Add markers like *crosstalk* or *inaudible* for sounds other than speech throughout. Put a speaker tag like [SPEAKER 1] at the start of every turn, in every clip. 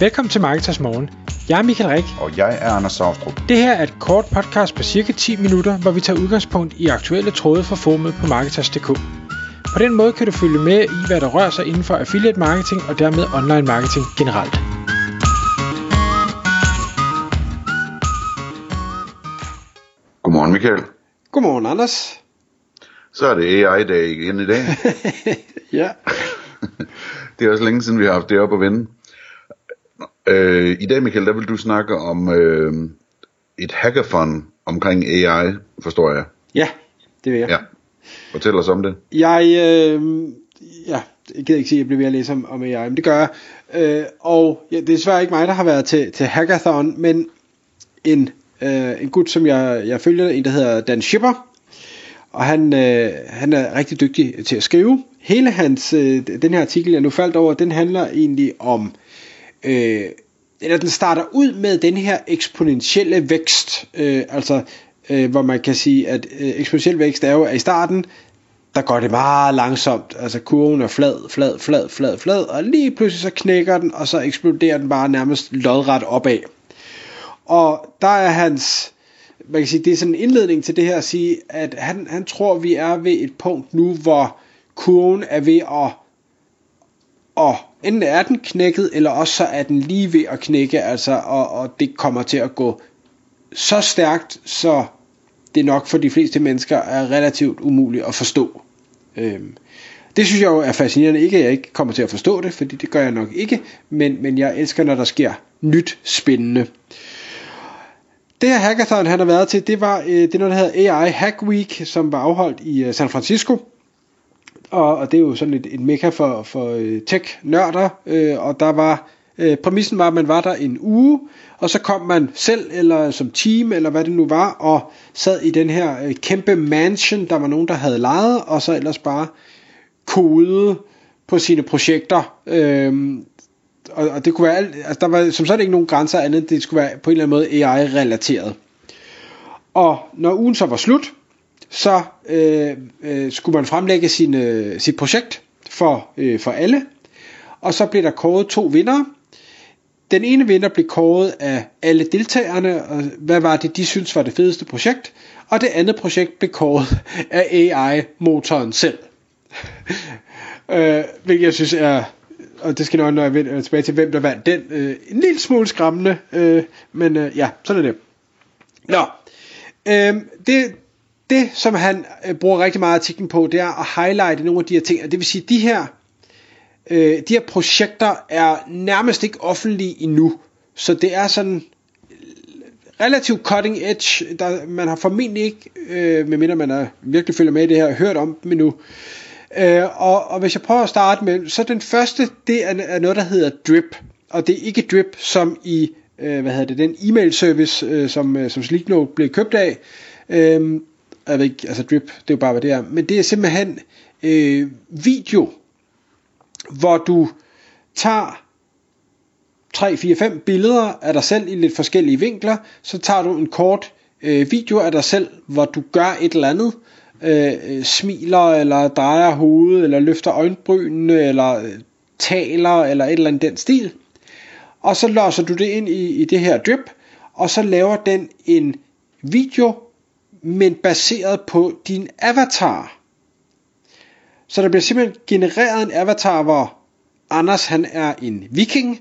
[SPEAKER 1] Velkommen til Marketers Morgen. Jeg er Michael Rik.
[SPEAKER 2] Og jeg er Anders Saustrup.
[SPEAKER 1] Det her er et kort podcast på cirka 10 minutter, hvor vi tager udgangspunkt i aktuelle tråde fra formet på Marketers.dk. På den måde kan du følge med i, hvad der rører sig inden for affiliate marketing og dermed online marketing generelt.
[SPEAKER 2] Godmorgen Michael.
[SPEAKER 1] Godmorgen Anders.
[SPEAKER 2] Så er det AI-dag igen i dag. *laughs*
[SPEAKER 1] ja. *laughs*
[SPEAKER 2] det er også længe siden, vi har haft det op at vende. Øh, I dag, Michael, der vil du snakke om øh, et hackathon omkring AI, forstår jeg.
[SPEAKER 1] Ja, det vil jeg.
[SPEAKER 2] Ja. Fortæl os om det.
[SPEAKER 1] Jeg, øh, ja, jeg gider ikke sige, at jeg bliver ved at læse om, om AI, men det gør jeg. Øh, og ja, det er desværre ikke mig, der har været til, til hackathon, men en, øh, en gut, som jeg, jeg følger, en der hedder Dan Schipper, og han, øh, han er rigtig dygtig til at skrive. Hele hans, øh, den her artikel, jeg nu faldt over, den handler egentlig om, øh, eller den starter ud med den her eksponentielle vækst, øh, altså øh, hvor man kan sige, at øh, eksponentiel vækst er jo, at i starten, der går det meget langsomt, altså kurven er flad, flad, flad, flad, flad, og lige pludselig så knækker den, og så eksploderer den bare nærmest lodret opad. Og der er hans, man kan sige, det er sådan en indledning til det her at sige, at han, han tror, vi er ved et punkt nu, hvor kurven er ved at, at enten er den knækket, eller også så er den lige ved at knække, altså, og, og det kommer til at gå så stærkt, så det nok for de fleste mennesker er relativt umuligt at forstå. Øhm, det synes jeg jo er fascinerende. Ikke at jeg ikke kommer til at forstå det, fordi det gør jeg nok ikke, men, men jeg elsker, når der sker nyt spændende. Det her hackathon, han har været til, det var øh, det noget, der hedder AI Hack Week, som var afholdt i øh, San Francisco. Og, og det er jo sådan et, et mekka for, for øh, tech-nørder, øh, og der var, øh, præmissen var, at man var der en uge, og så kom man selv, eller som team, eller hvad det nu var, og sad i den her øh, kæmpe mansion, der var nogen, der havde lejet, og så ellers bare kodede på sine projekter. Øh, og, og det kunne være, altså der var som sådan ikke nogen grænser andet, det skulle være på en eller anden måde AI-relateret. Og når ugen så var slut, så øh, øh, skulle man fremlægge sin, øh, sit projekt for, øh, for alle, og så blev der kåret to vinder. Den ene vinder blev kåret af alle deltagerne, og hvad var det, de synes var det fedeste projekt, og det andet projekt blev kåret af AI-motoren selv. *laughs* øh, hvilket jeg synes er og det skal nok, når jeg vender tilbage til, hvem der vandt den, øh, en lille smule skræmmende, øh, men øh, ja, sådan er det. Nå, øh, det, det som han øh, bruger rigtig meget artiklen på, det er at highlighte nogle af de her ting, og det vil sige, de her, øh, de her projekter er nærmest ikke offentlige endnu, så det er sådan øh, relativt cutting edge, der, man har formentlig ikke, øh, medmindre man er, virkelig følger med i det her, hørt om dem endnu, Øh, og, og hvis jeg prøver at starte med, så den første, det er, er noget, der hedder Drip. Og det er ikke Drip, som i, øh, hvad hedder det, den e-mail service, øh, som, øh, som Sleeknote blev købt af. Øh, jeg ved ikke, altså Drip, det er jo bare, hvad det er. Men det er simpelthen øh, video, hvor du tager 3, 4, 5 billeder af dig selv i lidt forskellige vinkler, så tager du en kort øh, video af dig selv, hvor du gør et eller andet, øh, øh smiler, eller drejer hovedet, eller løfter øjenbrynene, eller øh, taler, eller et eller andet den stil. Og så låser du det ind i, i det her drip, og så laver den en video, men baseret på din avatar. Så der bliver simpelthen genereret en avatar, hvor Anders han er en viking,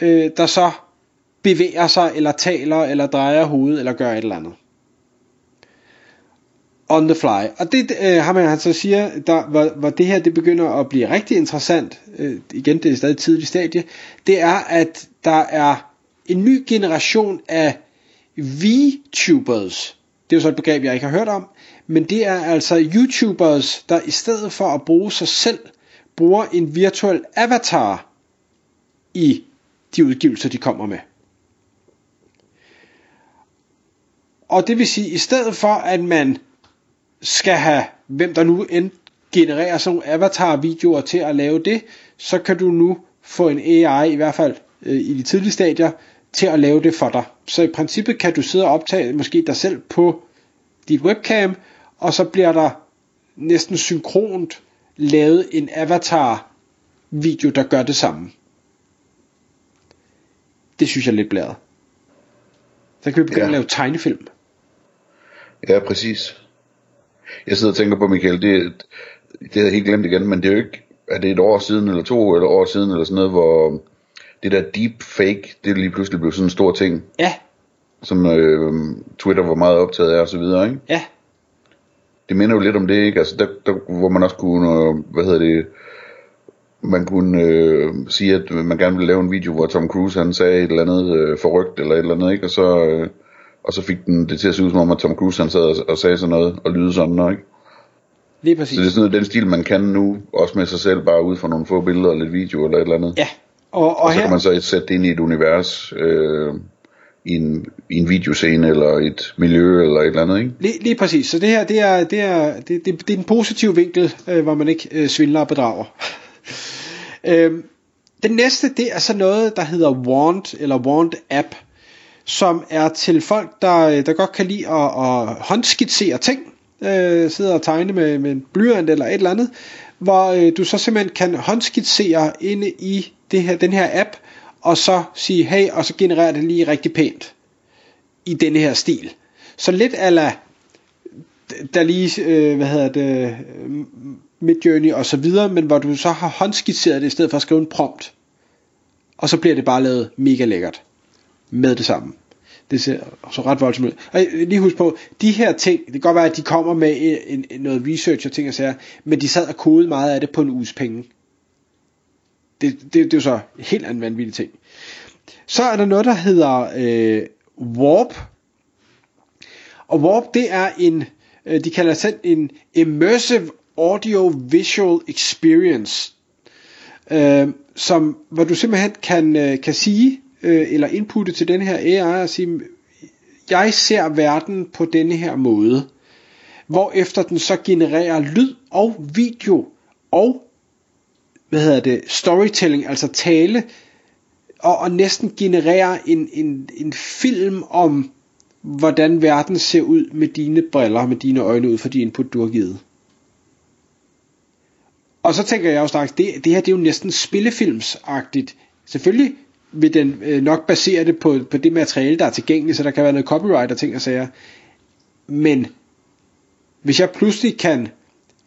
[SPEAKER 1] øh, der så bevæger sig, eller taler, eller drejer hovedet, eller gør et eller andet on the fly. Og det øh, har man altså siger, der, hvor, hvor det her det begynder at blive rigtig interessant, øh, igen det er stadig tidligt stadie, det er at der er en ny generation af VTubers. Det er jo så et begreb, jeg ikke har hørt om, men det er altså YouTubers, der i stedet for at bruge sig selv, bruger en virtuel avatar i de udgivelser, de kommer med. Og det vil sige, i stedet for at man skal have, hvem der nu end genererer sådan nogle avatar-videoer til at lave det, så kan du nu få en AI, i hvert fald øh, i de tidlige stadier, til at lave det for dig. Så i princippet kan du sidde og optage måske dig selv på dit webcam, og så bliver der næsten synkront lavet en avatar video, der gør det samme. Det synes jeg er lidt blæret. Så kan vi begynde
[SPEAKER 2] Ja.
[SPEAKER 1] at lave tegnefilm.
[SPEAKER 2] Ja, præcis. Jeg sidder og tænker på, Michael, det, det har jeg helt glemt igen, men det er jo ikke, er det et år siden, eller to eller år siden, eller sådan noget, hvor det der deep fake, det lige pludselig blev sådan en stor ting,
[SPEAKER 1] Ja,
[SPEAKER 2] som øh, Twitter var meget optaget af, og så videre, ikke?
[SPEAKER 1] ja,
[SPEAKER 2] Det minder jo lidt om det, ikke? Altså, der, der hvor man også kunne, øh, hvad hedder det, man kunne øh, sige, at man gerne ville lave en video, hvor Tom Cruise han sagde et eller andet øh, forrygt eller et eller andet, ikke? Og så, øh, og så fik den det til at se ud som om, at Tom Cruise han sad og, og sagde sådan noget, og lyde sådan noget, ikke?
[SPEAKER 1] lige præcis.
[SPEAKER 2] Så det er sådan noget, den stil, man kan nu, også med sig selv, bare ud fra nogle få billeder og lidt video eller et eller andet.
[SPEAKER 1] Ja, og, og,
[SPEAKER 2] og så
[SPEAKER 1] her,
[SPEAKER 2] kan man så sætte det ind i et univers, øh, i, en, i en videoscene, eller et miljø, eller et eller andet, ikke?
[SPEAKER 1] Lige, lige præcis. Så det her, det er, det er, det, det, det er en positiv vinkel, øh, hvor man ikke øh, svindler og bedrager. *laughs* øhm, den næste, det er så noget, der hedder Wand, eller Wand App, som er til folk, der, der godt kan lide at, at håndskitsere ting, øh, sidder og tegne med, med en blyant eller et eller andet, hvor øh, du så simpelthen kan håndskitsere inde i det her, den her app, og så sige, hey, og så genererer det lige rigtig pænt i denne her stil. Så lidt ala der lige, øh, hvad hedder det, Midjourney og så videre, men hvor du så har håndskitseret det i stedet for at skrive en prompt. Og så bliver det bare lavet mega lækkert. Med det samme. Det ser så ret voldsomt ud. Og lige husk på, de her ting, det kan godt være, at de kommer med en, en, noget research og ting og sager, men de sad og kodede meget af det på en uges penge. Det, det, det er jo så helt en vanvittig ting. Så er der noget, der hedder øh, Warp. Og Warp, det er en, øh, de kalder det selv en Immersive Audio Visual Experience. Øh, som, hvor du simpelthen kan, øh, kan sige, øh, eller inputte til den her AI og sige, jeg ser verden på denne her måde. Hvorefter den så genererer lyd og video og hvad hedder det, storytelling, altså tale, og, og næsten generere en, en, en film om, hvordan verden ser ud med dine briller, med dine øjne ud for de input, du har givet. Og så tænker jeg jo straks, det, det her det er jo næsten spillefilmsagtigt. Selvfølgelig vil den øh, nok basere det på, på det materiale, der er tilgængeligt, så der kan være noget copyright og ting og sager. Men hvis jeg pludselig kan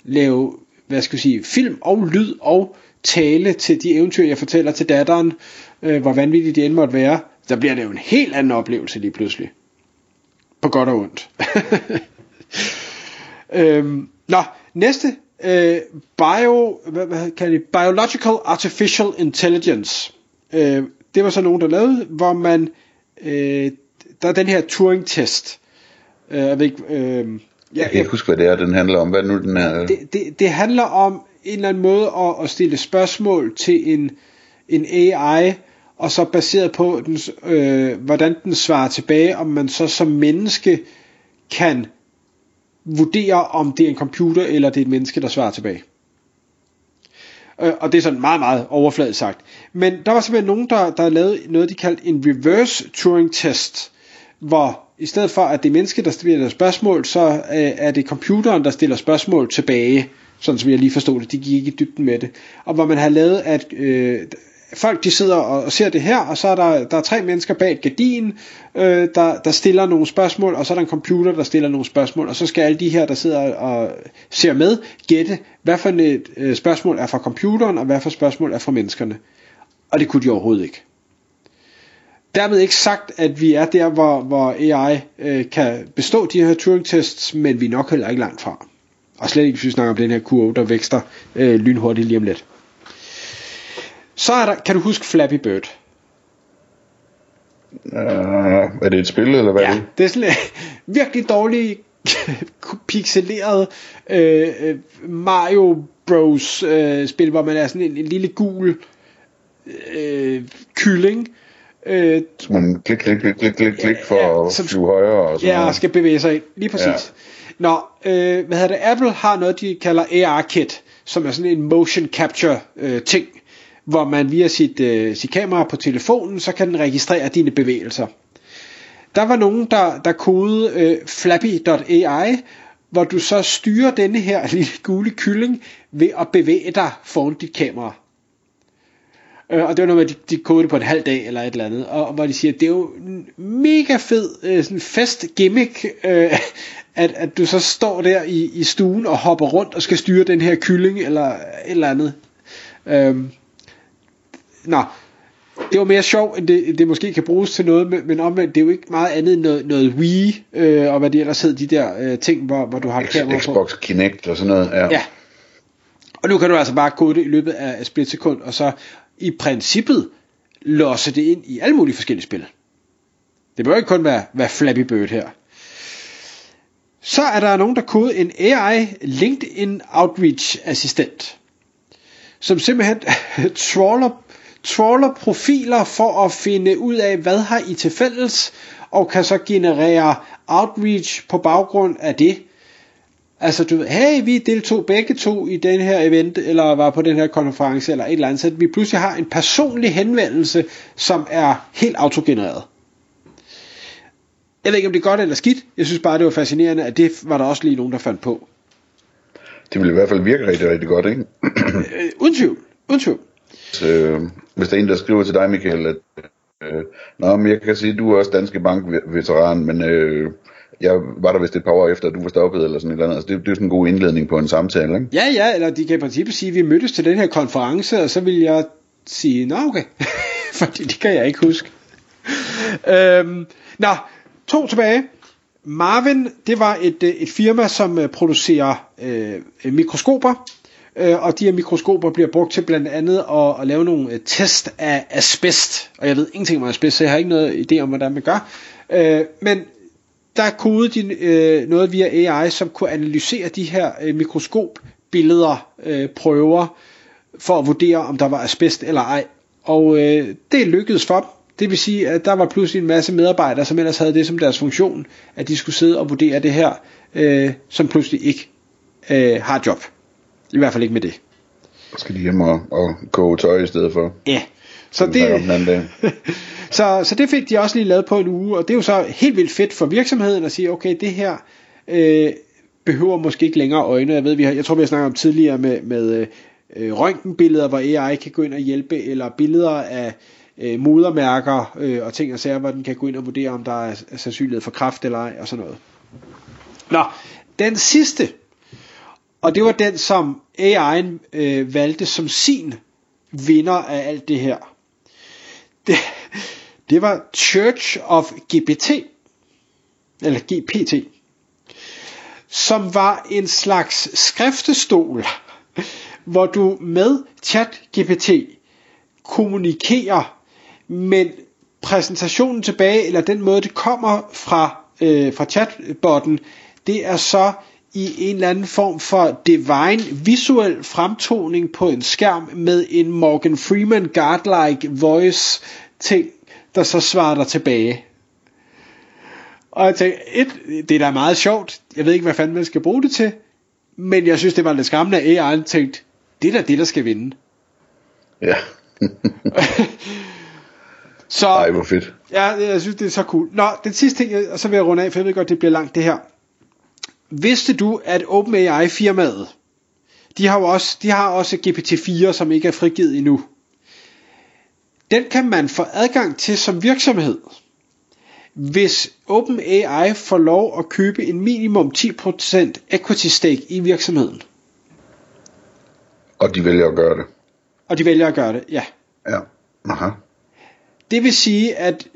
[SPEAKER 1] lave, hvad skal jeg sige, film og lyd og tale til de eventyr, jeg fortæller til datteren, øh, hvor vanvittigt det end måtte være, der bliver det jo en helt anden oplevelse lige pludselig. På godt og ondt. *laughs* øhm, nå, næste. Øh, bio, hvad, hvad kalder det? Biological Artificial Intelligence. Øh, det var så nogen, der lavede, hvor man, øh, der er den her Turing-test. Øh, jeg ved ikke, øh,
[SPEAKER 2] jeg kan ikke huske, hvad det er, den handler om. Hvad nu den er?
[SPEAKER 1] det, det, det handler om en eller anden måde at, at stille spørgsmål til en, en AI, og så baseret på, dens, øh, hvordan den svarer tilbage, om man så som menneske kan vurdere, om det er en computer, eller det er et menneske, der svarer tilbage. Øh, og det er sådan meget, meget overfladisk sagt. Men der var simpelthen nogen, der, der lavede noget, de kaldte en reverse Turing test, hvor i stedet for, at det er mennesket, der stiller spørgsmål, så øh, er det computeren, der stiller spørgsmål tilbage, sådan som jeg lige forstod det, de gik ikke i dybden med det. Og hvor man har lavet, at øh, folk de sidder og, og ser det her, og så er der, der er tre mennesker bag et gardin, øh, der, der stiller nogle spørgsmål, og så er der en computer, der stiller nogle spørgsmål, og så skal alle de her, der sidder og ser med, gætte, hvad for et øh, spørgsmål er fra computeren, og hvad for spørgsmål er fra menneskerne. Og det kunne de overhovedet ikke. Dermed ikke sagt, at vi er der, hvor, hvor AI øh, kan bestå de her Turing-tests, men vi er nok heller ikke langt fra. Og slet ikke, hvis vi snakker om den her kurve, der vækster øh, lynhurtigt lige om lidt. Så er der, kan du huske Flappy Bird?
[SPEAKER 2] Uh, er det et spil, eller hvad er
[SPEAKER 1] Ja,
[SPEAKER 2] det?
[SPEAKER 1] det er sådan et virkelig dårligt *laughs* pixeleret øh, øh, Mario Bros øh, spil, hvor man er sådan en, en lille gul øh, kylling, øh,
[SPEAKER 2] Så man klik, klik, klik, klik, klik, klik for
[SPEAKER 1] Ja,
[SPEAKER 2] at
[SPEAKER 1] som-
[SPEAKER 2] flyve højere og sådan
[SPEAKER 1] Ja, og
[SPEAKER 2] noget.
[SPEAKER 1] skal bevæge sig ind. Lige præcis. Ja. Nå, øh, hvad hedder det? Apple har noget, de kalder AR-kit, som er sådan en motion capture øh, ting, hvor man via sit, øh, sit kamera på telefonen, så kan den registrere dine bevægelser. Der var nogen, der, der kodede øh, flappy.ai, hvor du så styrer denne her *laughs* lille gule kylling ved at bevæge dig foran dit kamera. Øh, og det var noget med, at de, de kodede det på en halv dag eller et eller andet. Og, og hvor de siger, det er jo en mega fed øh, sådan fest gimmick, øh, at, at du så står der i, i stuen og hopper rundt og skal styre den her kylling eller et eller andet. Øh, nå, det var mere sjov, end det, det måske kan bruges til noget, men, men omvendt, det er jo ikke meget andet end noget, noget Wii, øh, og hvad det ellers hed, de der øh, ting, hvor, hvor du har et kamera på.
[SPEAKER 2] Xbox Kinect og sådan noget. Ja.
[SPEAKER 1] Ja. Og nu kan du altså bare kode det i løbet af et splitsekund, og så i princippet losse det ind i alle mulige forskellige spil. Det bør ikke kun være, være Flappy Bird her. Så er der nogen, der kode en AI LinkedIn Outreach assistent, som simpelthen *laughs* trawler, trawler profiler for at finde ud af, hvad har I til fælles, og kan så generere outreach på baggrund af det. Altså du ved, hey, vi deltog begge to i den her event, eller var på den her konference, eller et eller andet, så vi pludselig har en personlig henvendelse, som er helt autogenereret. Jeg ved ikke, om det er godt eller skidt. Jeg synes bare, det var fascinerende, at det var der også lige nogen, der fandt på.
[SPEAKER 2] Det vil i hvert fald virke rigtig, rigtig godt, ikke?
[SPEAKER 1] Øh, uden tvivl. Uden tvivl.
[SPEAKER 2] Så, øh, hvis der er en, der skriver til dig, Michael, at øh, Nå, men jeg kan sige, at du er også Danske Bank-veteran, men øh, jeg var der vist et par år efter, at du var stoppet, eller sådan et eller andet. Altså, det, det er jo sådan en god indledning på en samtale, ikke?
[SPEAKER 1] Ja, ja, eller de kan i princippet sige, at vi mødtes til den her konference, og så vil jeg sige, nå okay, *laughs* fordi det kan jeg ikke huske. øhm, nå, to tilbage. Marvin, det var et, øh, et firma, som øh, producerer øh, øh, mikroskoper, øh, og de her mikroskoper bliver brugt til blandt andet at, at lave nogle øh, test af asbest, og jeg ved ingenting om asbest, så jeg har ikke noget idé om, hvordan man gør. Øh, men der kodede de øh, noget via AI, som kunne analysere de her øh, mikroskopbilleder, øh, prøver, for at vurdere, om der var asbest eller ej. Og øh, det lykkedes for dem. Det vil sige, at der var pludselig en masse medarbejdere, som ellers havde det som deres funktion, at de skulle sidde og vurdere det her, øh, som pludselig ikke øh, har job. I hvert fald ikke med det.
[SPEAKER 2] Skal de hjem og, og koge tøj i stedet for.
[SPEAKER 1] Ja. Så det, *laughs* så, så det fik de også lige lavet på en uge, og det er jo så helt vildt fedt for virksomheden at sige, okay, det her øh, behøver måske ikke længere øjne. Jeg ved, vi har, jeg tror, vi har snakket om tidligere med, med øh, røntgenbilleder, hvor AI kan gå ind og hjælpe, eller billeder af øh, modermærker øh, og ting og sager, hvor den kan gå ind og vurdere, om der er sandsynlighed for kræft eller ej, og sådan noget. Nå, den sidste, og det var den, som AI'en øh, valgte som sin vinder af alt det her. Det, det var Church of GPT, eller GPT, som var en slags skriftestol, hvor du med chat GPT kommunikerer, men præsentationen tilbage, eller den måde det kommer fra, øh, fra chatbotten, det er så i en eller anden form for divine visuel fremtoning på en skærm med en Morgan Freeman godlike voice ting, der så svarer dig tilbage. Og jeg tænkte, et, det er da meget sjovt. Jeg ved ikke, hvad fanden man skal bruge det til. Men jeg synes, det var lidt skræmmende, at AI'en tænkte, det er da det, der skal vinde.
[SPEAKER 2] Ja. *laughs*
[SPEAKER 1] Så,
[SPEAKER 2] Ej, hvor fedt.
[SPEAKER 1] Ja, jeg synes, det er så cool. Nå, den sidste ting, og så vil jeg runde af, for jeg ved godt, det bliver langt det her. Vidste du, at OpenAI-firmaet, de har jo også, de har også GPT-4, som ikke er frigivet endnu. Den kan man få adgang til som virksomhed, hvis OpenAI får lov at købe en minimum 10% equity stake i virksomheden.
[SPEAKER 2] Og de vælger at gøre det.
[SPEAKER 1] Og de vælger at gøre det, ja.
[SPEAKER 2] Ja. Aha.
[SPEAKER 1] Det vil sige, at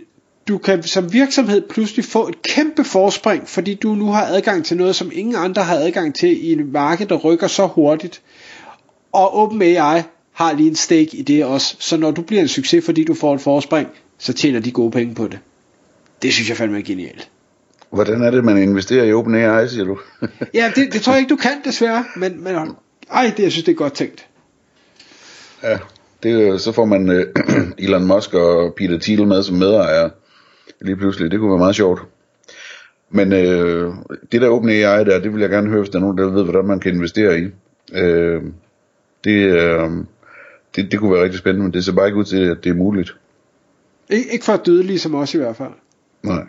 [SPEAKER 1] du kan som virksomhed pludselig få et kæmpe forspring, fordi du nu har adgang til noget, som ingen andre har adgang til i en marked, der rykker så hurtigt. Og OpenAI har lige en stake i det også, så når du bliver en succes, fordi du får et forspring, så tjener de gode penge på det. Det synes jeg fandme er genialt.
[SPEAKER 2] Hvordan er det, man investerer i OpenAI, siger du? *laughs*
[SPEAKER 1] Ja, det, det tror jeg ikke, du kan desværre, men, men ej, det, jeg synes, det er godt tænkt.
[SPEAKER 2] ja, det, så får man øh, *clears throat* Elon Musk og Peter Thiel med som medejere lige pludselig. Det kunne være meget sjovt. Men øh, det der OpenAI der, det vil jeg gerne høre, hvis der er nogen, der ved, hvordan man kan investere i. Øh, det, øh, det, det kunne være rigtig spændende, men det ser bare ikke ud til, at det er muligt.
[SPEAKER 1] Ik- ikke for dødelige som os i hvert fald.
[SPEAKER 2] Nej.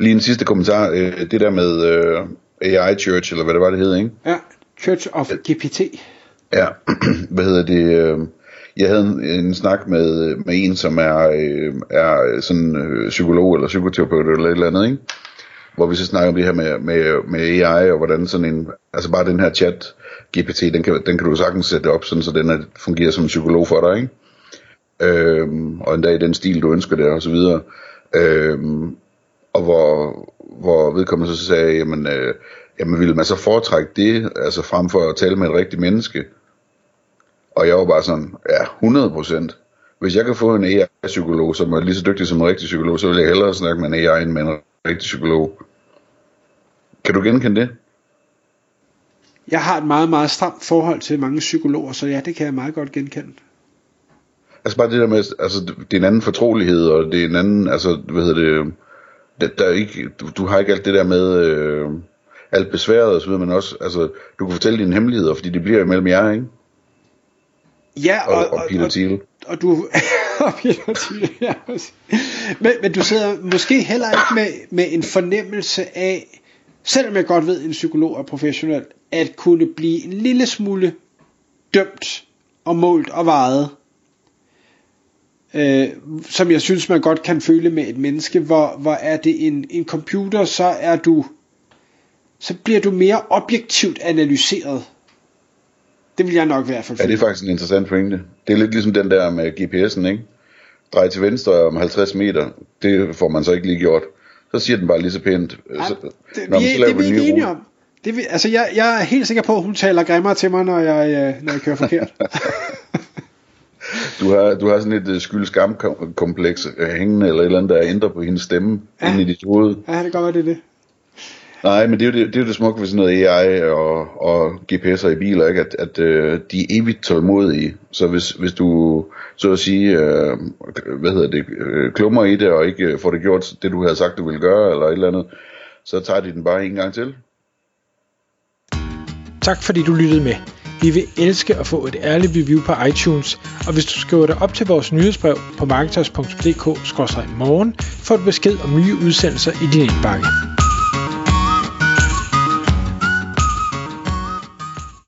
[SPEAKER 2] Lige en sidste kommentar. Øh, det der med øh, AI Church, eller hvad det var, det hed, ikke?
[SPEAKER 1] Ja, Church of GPT.
[SPEAKER 2] Ja, *clears throat* hvad hedder det? Øh, jeg havde en, en snak med, med en, som er, øh, er sådan øh, psykolog eller psykoterapeut eller et eller andet, ikke? hvor vi så snakker om det her med, med, med AI, og hvordan sådan en, altså bare den her chat, GPT, den kan, den kan du sagtens sætte op, sådan, så den er, fungerer som en psykolog for dig, ikke? Øhm, og endda i den stil, du ønsker det, og så videre. Øhm, og hvor, hvor vedkommende så sagde, jamen, øh, jamen ville man så foretrække det, altså frem for at tale med et rigtigt menneske? Og jeg var bare sådan, ja, 100%. Hvis jeg kan få en AI-psykolog, som er lige så dygtig som en rigtig psykolog, så vil jeg hellere snakke med en AI end med en rigtig psykolog. Kan du genkende det?
[SPEAKER 1] Jeg har et meget, meget stramt forhold til mange psykologer, så ja, det kan jeg meget godt genkende.
[SPEAKER 2] Altså bare det der med, altså det er en anden fortrolighed, og det er en anden, altså hvad hedder det, der, der er ikke, du, du har ikke alt det der med, øh, alt besværet og så videre, men også, altså du kan fortælle dine hemmeligheder, fordi det bliver imellem jer, ikke?
[SPEAKER 1] Ja,
[SPEAKER 2] og, og, og Peter Thiel.
[SPEAKER 1] Og, og du, *laughs* og Peter Thiel, ja. Men, men du sidder måske heller ikke med, med en fornemmelse af, selvom jeg godt ved, at en psykolog er professionel, at kunne blive en lille smule dømt og målt og vejet, øh, som jeg synes, man godt kan føle med et menneske, hvor, hvor er det en, en computer, så er du, så bliver du mere objektivt analyseret. Det vil jeg nok i hvert fald
[SPEAKER 2] Ja, det er faktisk en interessant pointe. Det er lidt ligesom den der med GPS'en, ikke? Drej til venstre om 50 meter, det får man så ikke lige gjort. Så siger den bare lige så pænt.
[SPEAKER 1] Ja,
[SPEAKER 2] så,
[SPEAKER 1] det, vi, det er vi ikke enige om. Det, vi, altså jeg, jeg er helt sikker på, at hun taler grimmere til mig, når jeg, øh, når jeg kører *laughs* forkert.
[SPEAKER 2] du, har, du har sådan et uh, skyld-skam-kompleks uh, hængende, eller et eller andet, der ændrer på hendes stemme ja. inde i dit hoved.
[SPEAKER 1] Ja, det kan godt være, det er det.
[SPEAKER 2] Nej, men det er jo det, det, er jo det smukke ved sådan noget AI og, og GPS'er i biler, ikke? at, at øh, de er evigt tålmodige. Så hvis, hvis du så at sige, øh, hvad hedder det, øh, klummer i det, og ikke øh, får det gjort det, du havde sagt, du ville gøre, eller et eller andet, så tager de den bare en gang til.
[SPEAKER 3] Tak fordi du lyttede med. Vi vil elske at få et ærligt review på iTunes, og hvis du skriver dig op til vores nyhedsbrev på marketers.dk-morgen, får du besked om nye udsendelser i din indbakke.